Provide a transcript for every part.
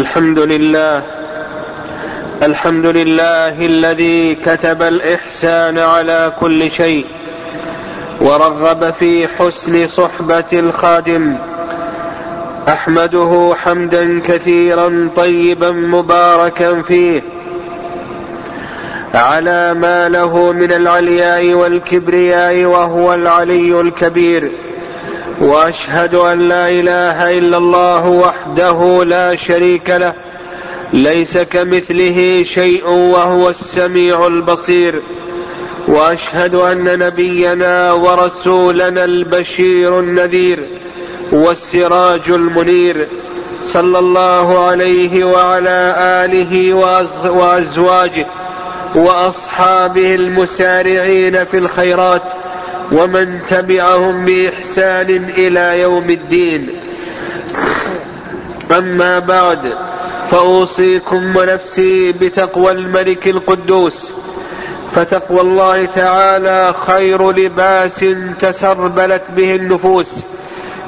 الحمد لله. الحمد لله الذي كتب الإحسان على كل شيء ورغب في حسن صحبة الخادم. أحمده حمدا كثيرا طيبا مباركا فيه. على ما له من العلياء والكبرياء وهو العلي الكبير. وأشهد أن لا إله إلا الله وحده لا شريك له ليس كمثله شيء وهو السميع البصير وأشهد أن نبينا ورسولنا البشير النذير والسراج المنير صلى الله عليه وعلى آله وأزواجه وأصحابه المسارعين في الخيرات ومن تبعهم بإحسان إلى يوم الدين. أما بعد فأوصيكم ونفسي بتقوى الملك القدوس. فتقوى الله تعالى خير لباس تسربلت به النفوس.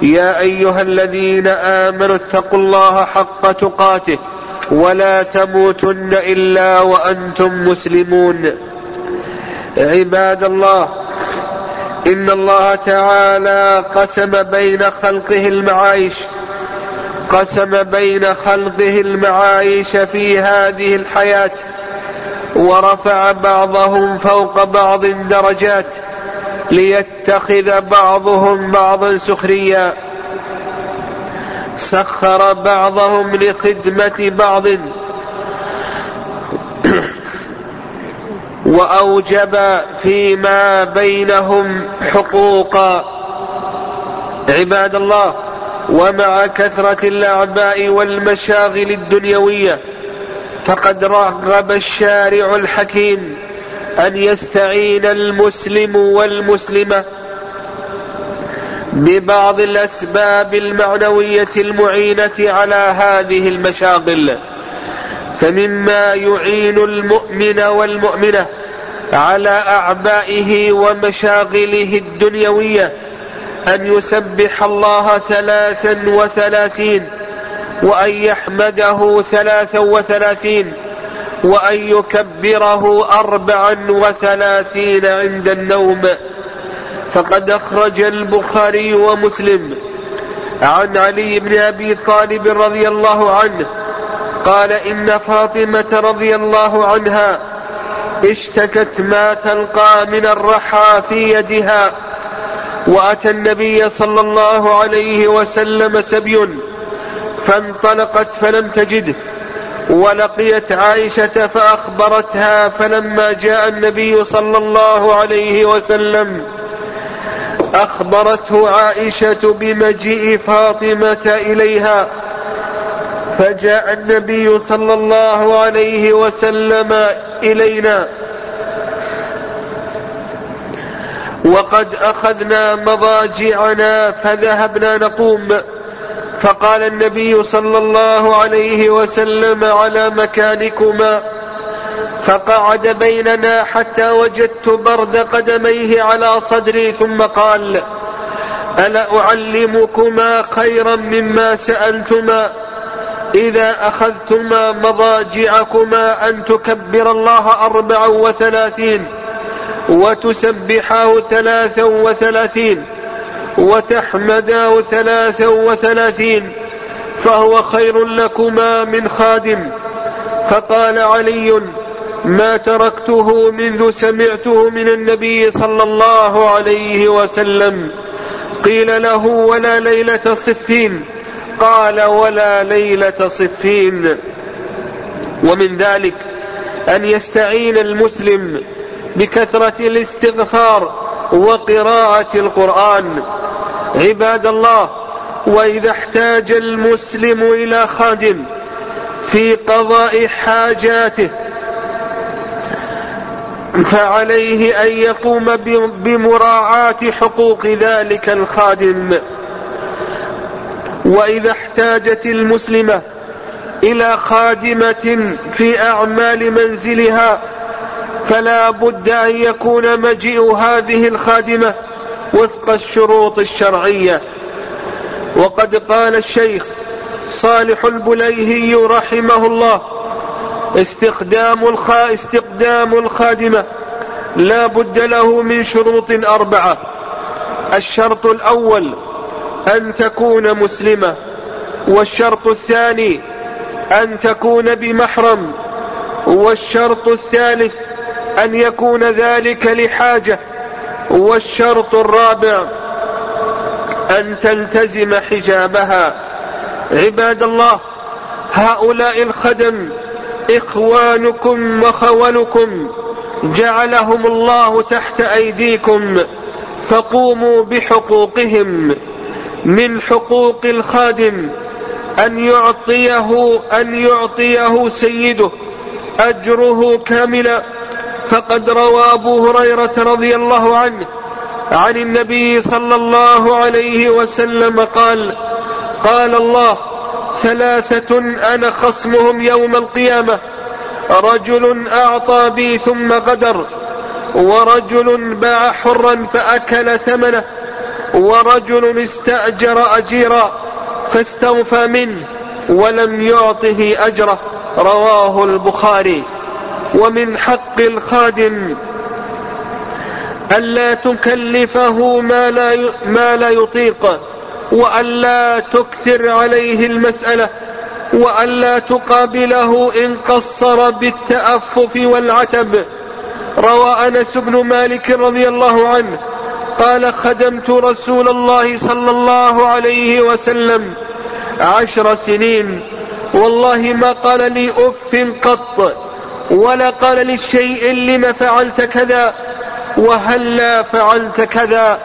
يا أيها الذين آمنوا اتقوا الله حق تقاته ولا تموتن إلا وأنتم مسلمون. عباد الله إن الله تعالى قسم بين خلقه المعايش قسم بين خلقه المعايش في هذه الحياة ورفع بعضهم فوق بعض درجات ليتخذ بعضهم بعضا سخريا. سخر بعضهم لخدمة بعض وأوجب فيما بينهم حقوقا عباد الله ومع كثرة الأعباء والمشاغل الدنيوية فقد رغب الشارع الحكيم أن يستعين المسلم والمسلمة ببعض الأسباب المعنوية المعينة على هذه المشاغل. فمما يعين المؤمن والمؤمنة على أعبائه ومشاغله الدنيوية أن يسبح الله ثلاثا وثلاثين وأن يحمده ثلاثا وثلاثين وأن يكبره أربعا وثلاثين عند النوم. فقد أخرج البخاري ومسلم عن علي بن أبي طالب رضي الله عنه قال إن فاطمة رضي الله عنها اشتكت ما تلقى من الرحى في يدها. وأتى النبي صلى الله عليه وسلم سبي فانطلقت فلم تجده ولقيت عائشة فأخبرتها فلما جاء النبي صلى الله عليه وسلم أخبرته عائشة بمجيء فاطمة إليها. فجاء النبي صلى الله عليه وسلم إلينا. وقد أخذنا مضاجعنا فذهبنا نقوم. فقال النبي صلى الله عليه وسلم على مكانكما. فقعد بيننا حتى وجدت برد قدميه على صدري ثم قال ألا أعلمكما خيرا مما سألتما؟ إذا أخذتما مضاجعكما أن تكبر الله أربعا وثلاثين وتسبحاه ثلاثا وثلاثين وتحمداه ثلاثا وثلاثين فهو خير لكما من خادم. فقال علي ما تركته منذ سمعته من النبي صلى الله عليه وسلم. قيل له ولا ليلة صفين. قال ولا ليلة صفين. ومن ذلك أن يستعين المسلم بكثرة الاستغفار وقراءة القرآن. عباد الله وإذا احتاج المسلم إلى خادم في قضاء حاجاته فعليه أن يقوم بمراعاة حقوق ذلك الخادم. وإذا احتاجت المسلمة إلى خادمة في أعمال منزلها فلا بد أن يكون مجيء هذه الخادمة وفق الشروط الشرعية. وقد قال الشيخ صالح البليهي رحمه الله استقدام الخا استقدام الخادمة لا بد له من شروط أربعة. الشرط الأول أن تكون مسلمة والشرط الثاني أن تكون بمحرم والشرط الثالث أن يكون ذلك لحاجة والشرط الرابع أن تلتزم حجابها. عباد الله هؤلاء الخدم إخوانكم وخولكم جعلهم الله تحت أيديكم فقوموا بحقوقهم. من حقوق الخادم أن يعطيه أن يعطيه سيده أجره كاملا. فقد روى أبو هريرة رضي الله عنه عن النبي صلى الله عليه وسلم قال قال الله ثلاثة أنا خصمهم يوم القيامة رجل أعطى بي ثم غدر ورجل باع حرا فأكل ثمنه. ورجل استأجر أجيرا فاستوفى منه ولم يعطه أجره. رواه البخاري. ومن حق الخادم ألا تكلفه ما لا ما لا يطيق وألا تكثر عليه المسألة وألا تقابله إن قصر بالتأفف والعتب. روى أنس بن مالك رضي الله عنه قال خدمت رسول الله صلى الله عليه وسلم عشر سنين. والله ما قال لي أف قط ولا قال لي الشيء لم فعلت كذا وهلا فعلت كذا.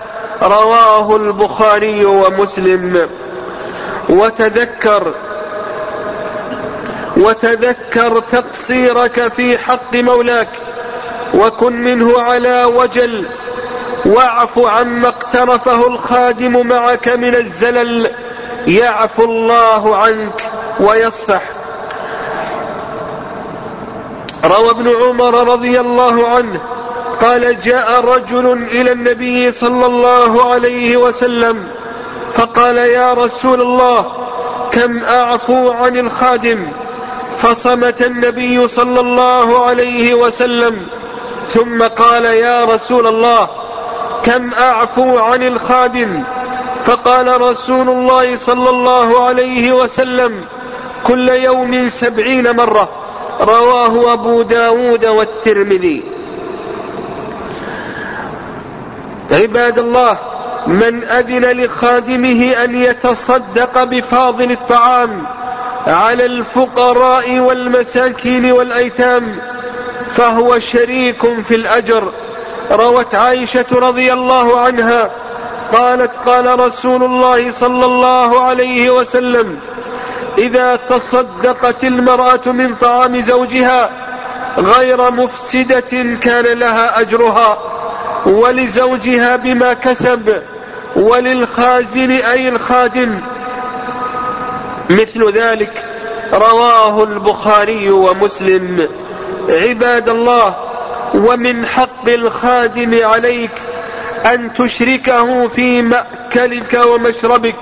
رواه البخاري ومسلم. وتذكر وتذكر تقصيرك في حق مولاك وكن منه على وجل. واعف عما اقترفه الخادم معك من الزلل. يعفو الله عنك ويصفح. روى ابن عمر رضي الله عنه قال جاء رجل إلى النبي صلى الله عليه وسلم فقال يا رسول الله كم أعفو عن الخادم؟ فصمت النبي صلى الله عليه وسلم ثم قال يا رسول الله كم أعفو عن الخادم؟ فقال رسول الله صلى الله عليه وسلم كل يوم سبعين مرة. رواه أبو داود والترمذي. عباد الله من أذن لخادمه أن يتصدق بفاضل الطعام على الفقراء والمساكين والأيتام فهو شريك في الأجر. روت عائشة رضي الله عنها قالت قال رسول الله صلى الله عليه وسلم إذا تصدقت المرأة من طعام زوجها غير مفسدة كان لها أجرها ولزوجها بما كسب وللخازن أي الخادم مثل ذلك رواه البخاري ومسلم. عباد الله ومن حق الخادم عليك أن تشركه في مأكلك ومشربك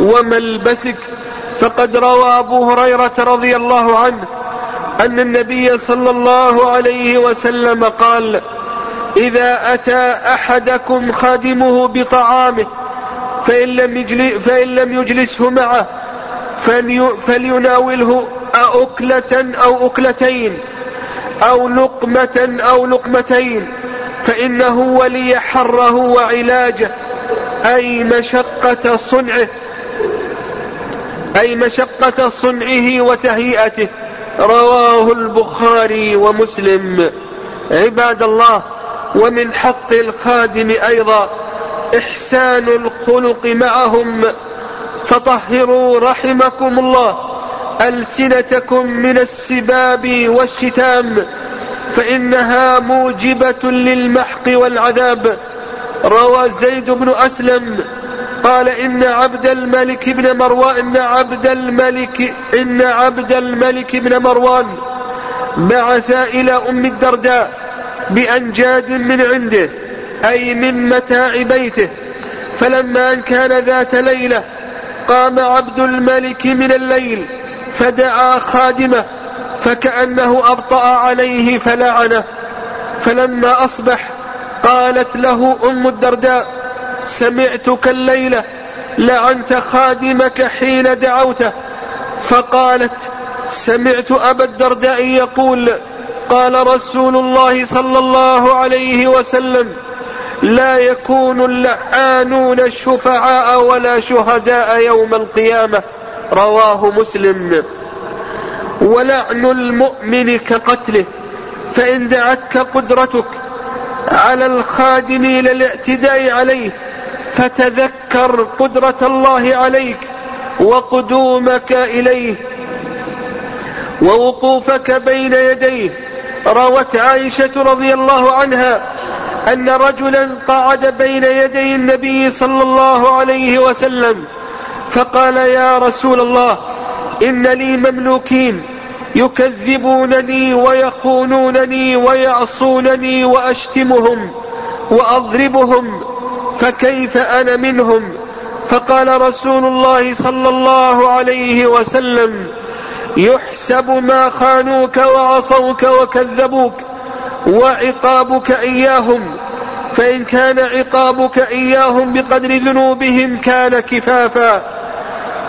وملبسك. فقد روى أبو هريرة رضي الله عنه أن النبي صلى الله عليه وسلم قال إذا أتى أحدكم خادمه بطعامه فإن لم, يجل فإن لم يجلسه معه فليناوله أكلة أو أكلتين. أو لقمة أو لقمتين فإنه ولي حره وعلاجه أي مشقة صنعه أي مشقة صنعه وتهيئته. رواه البخاري ومسلم. عباد الله ومن حق الخادم أيضا إحسان الخلق معهم. فطهروا رحمكم الله. ألسنتكم من السباب والشتام فإنها موجبة للمحق والعذاب. روى زيد بن أسلم قال إن عبد الملك بن مروان إن عبد الملك إن عبد الملك بن مروان بعث إلى أم الدرداء بأنجاد من عنده أي من متاع بيته. فلما أن كان ذات ليلة قام عبد الملك من الليل فدعا خادمه فكأنه أبطأ عليه فلعنه. فلما أصبح قالت له أم الدرداء سمعتك الليلة لعنت خادمك حين دعوته. فقالت سمعت أبا الدرداء يقول قال رسول الله صلى الله عليه وسلم لا يكون اللعانون الشفعاء ولا شهداء يوم القيامة. رواه مسلم. ولعن المؤمن كقتله فإن دعتك قدرتك على الخادم إلى الاعتداء عليه فتذكر قدرة الله عليك وقدومك إليه. ووقوفك بين يديه. روت عائشة رضي الله عنها أن رجلا قعد بين يدي النبي صلى الله عليه وسلم. فقال يا رسول الله إن لي مملوكين يكذبونني ويخونونني ويعصونني وأشتمهم وأضربهم فكيف أنا منهم؟ فقال رسول الله صلى الله عليه وسلم يحسب ما خانوك وعصوك وكذبوك وعقابك إياهم فإن كان عقابك إياهم بقدر ذنوبهم كان كفافا.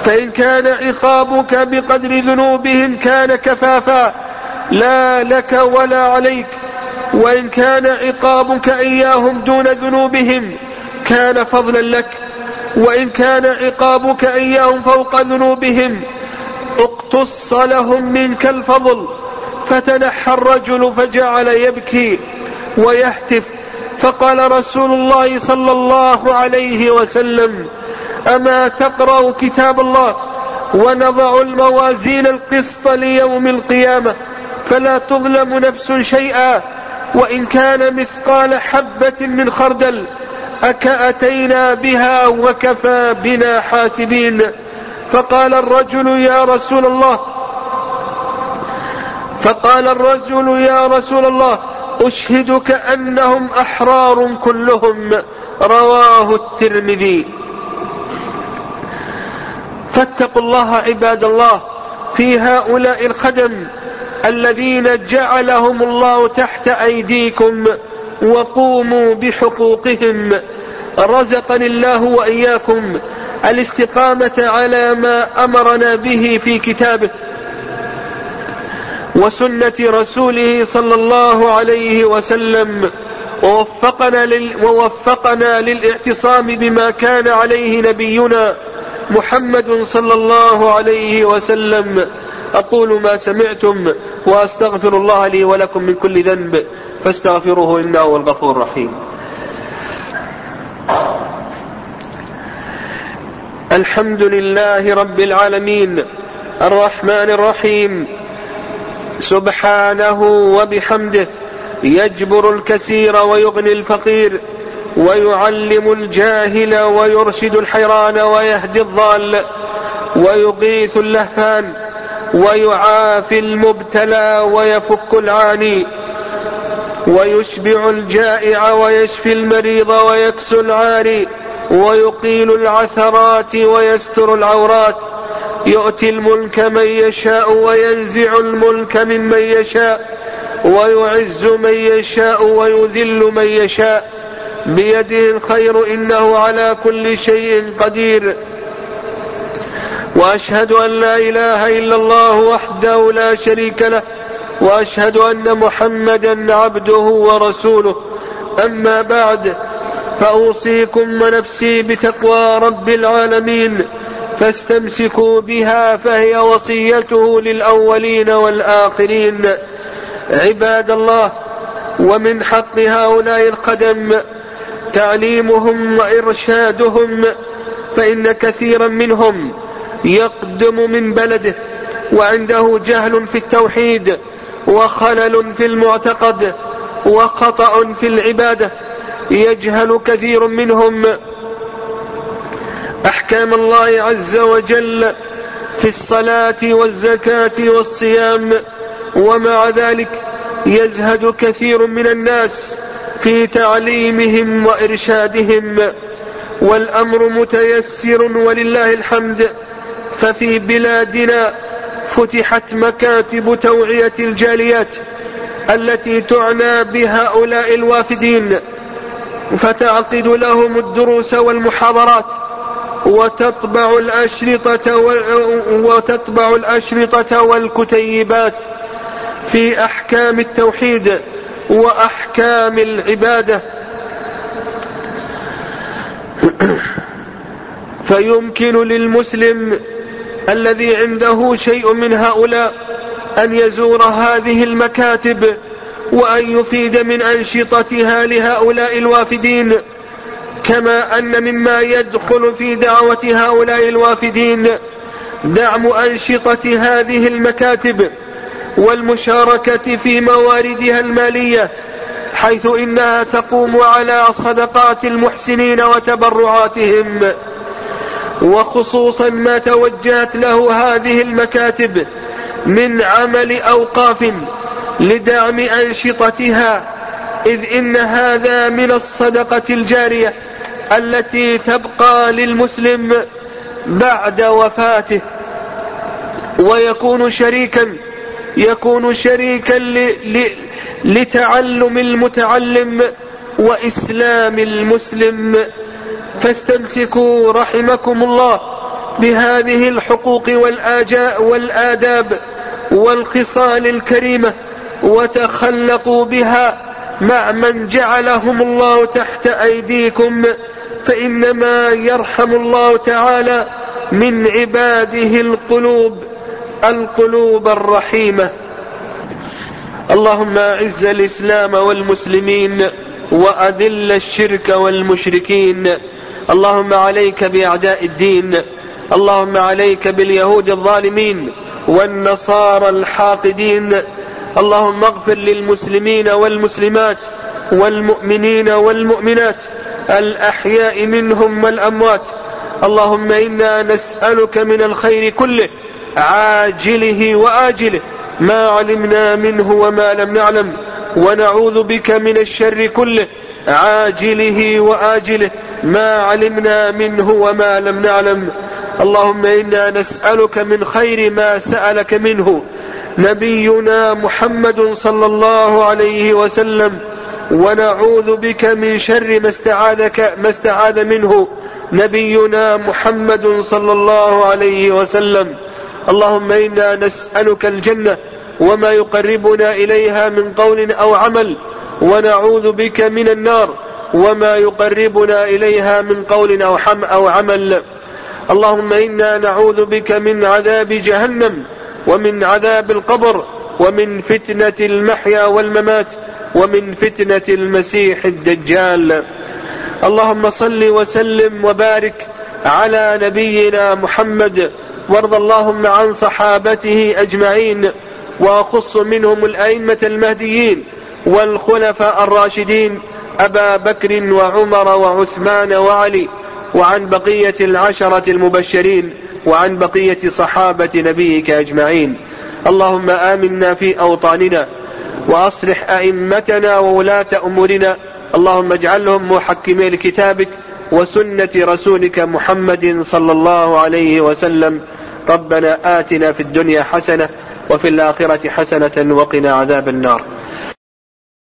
فإن كان عقابك بقدر ذنوبهم كان كفافا لا لك ولا عليك. وإن كان عقابك إياهم دون ذنوبهم كان فضلا لك. وإن كان عقابك إياهم فوق ذنوبهم اقتص لهم منك الفضل فتنحى الرجل فجعل يبكي ويهتف. فقال رسول الله صلى الله عليه وسلم أما تقرأ كتاب الله ونضع الموازين القسط ليوم القيامة فلا تظلم نفس شيئا وإن كان مثقال حبة من خردل أكأتينا بها وكفى بنا حاسبين فقال الرجل يا رسول الله فقال الرجل يا رسول الله أشهدك أنهم أحرار كلهم رواه الترمذي فاتقوا الله عباد الله في هؤلاء الخدم الذين جعلهم الله تحت أيديكم وقوموا بحقوقهم. رزقني الله وإياكم الاستقامة على ما أمرنا به في كتابه وسنة رسوله صلى الله عليه وسلم. ووفقنا, لل ووفقنا للاعتصام بما كان عليه نبينا محمد صلى الله عليه وسلم. أقول ما سمعتم وأستغفر الله لي ولكم من كل ذنب. فاستغفروه إنه هو الغفور الرحيم. الحمد لله رب العالمين. الرحمن الرحيم. سبحانه وبحمده. يجبر الكثير ويغني الفقير. ويعلم الجاهل ويرشد الحيران ويهدي الضال ويغيث اللهفان ويعافي المبتلى ويفك العاني ويشبع الجائع ويشفي المريض ويكسو العاري ويقيل العثرات ويستر العورات يؤتي الملك من يشاء وينزع الملك ممن يشاء ويعز من يشاء ويذل من يشاء بيده الخير إنه على كل شيء قدير. وأشهد أن لا إله إلا الله وحده لا شريك له وأشهد أن محمدا عبده ورسوله. أما بعد فأوصيكم ونفسي بتقوى رب العالمين فاستمسكوا بها فهي وصيته للأولين والآخرين. عباد الله ومن حق هؤلاء القدم تعليمهم وإرشادهم فإن كثيرا منهم يقدم من بلده وعنده جهل في التوحيد وخلل في المعتقد وخطأ في العبادة يجهل كثير منهم. أحكام الله عز وجل في الصلاة والزكاة والصيام ومع ذلك يزهد كثير من الناس. في تعليمهم وإرشادهم والأمر متيسر ولله الحمد ففي بلادنا فتحت مكاتب توعية الجاليات التي تعنى بهؤلاء الوافدين فتعقد لهم الدروس والمحاضرات وتطبع الأشرطة وتطبع الأشرطة والكتيبات في أحكام التوحيد. وأحكام العبادة. فيمكن للمسلم الذي عنده شيء من هؤلاء أن يزور هذه المكاتب وأن يفيد من أنشطتها لهؤلاء الوافدين كما أن مما يدخل في دعوة هؤلاء الوافدين دعم أنشطة هذه المكاتب. والمشاركة في مواردها المالية حيث إنها تقوم على صدقات المحسنين وتبرعاتهم. وخصوصا ما توجهت له هذه المكاتب من عمل أوقاف لدعم أنشطتها إذ إن هذا من الصدقة الجارية التي تبقى للمسلم بعد وفاته ويكون شريكا يكون شريكا لتعلم المتعلم وإسلام المسلم. فاستمسكوا رحمكم الله بهذه الحقوق والآجاء والآداب والخصال الكريمة وتخلقوا بها مع من جعلهم الله تحت أيديكم. فإنما يرحم الله تعالى من عباده القلوب. القلوب الرحيمة. اللهم أعز الإسلام والمسلمين وأذل الشرك والمشركين. اللهم عليك بأعداء الدين. اللهم عليك باليهود الظالمين والنصارى الحاقدين. اللهم اغفر للمسلمين والمسلمات والمؤمنين والمؤمنات الأحياء منهم والأموات. اللهم إنا نسألك من الخير كله عاجله وآجله. ما علمنا منه وما لم نعلم. ونعوذ بك من الشر كله. عاجله وآجله. ما علمنا منه وما لم نعلم. اللهم إنا نسألك من خير ما سألك منه. نبينا محمد صلى الله عليه وسلم. ونعوذ بك من شر ما استعاذك ما استعاذ منه. نبينا محمد صلى الله عليه وسلم. اللهم إنا نسألك الجنة وما يقربنا إليها من قول أو عمل ونعوذ بك من النار وما يقربنا إليها من قول أو حم أو عمل. اللهم إنا نعوذ بك من عذاب جهنم ومن عذاب القبر ومن فتنة المحيا والممات ومن فتنة المسيح الدجال. اللهم صل وسلم وبارك على نبينا محمد وارض اللهم عن صحابته أجمعين واخص منهم الأئمة المهديين والخلفاء الراشدين أبا بكر وعمر وعثمان وعلي وعن بقية العشرة المبشرين وعن بقية صحابة نبيك أجمعين. اللهم آمنا في أوطاننا وأصلح أئمتنا وولاة أمورنا. اللهم اجعلهم محكمي لكتابك وسنة رسولك محمد صلى الله عليه وسلم. ربنا آتنا في الدنيا حسنة وفي الآخرة حسنة وقنا عذاب النار.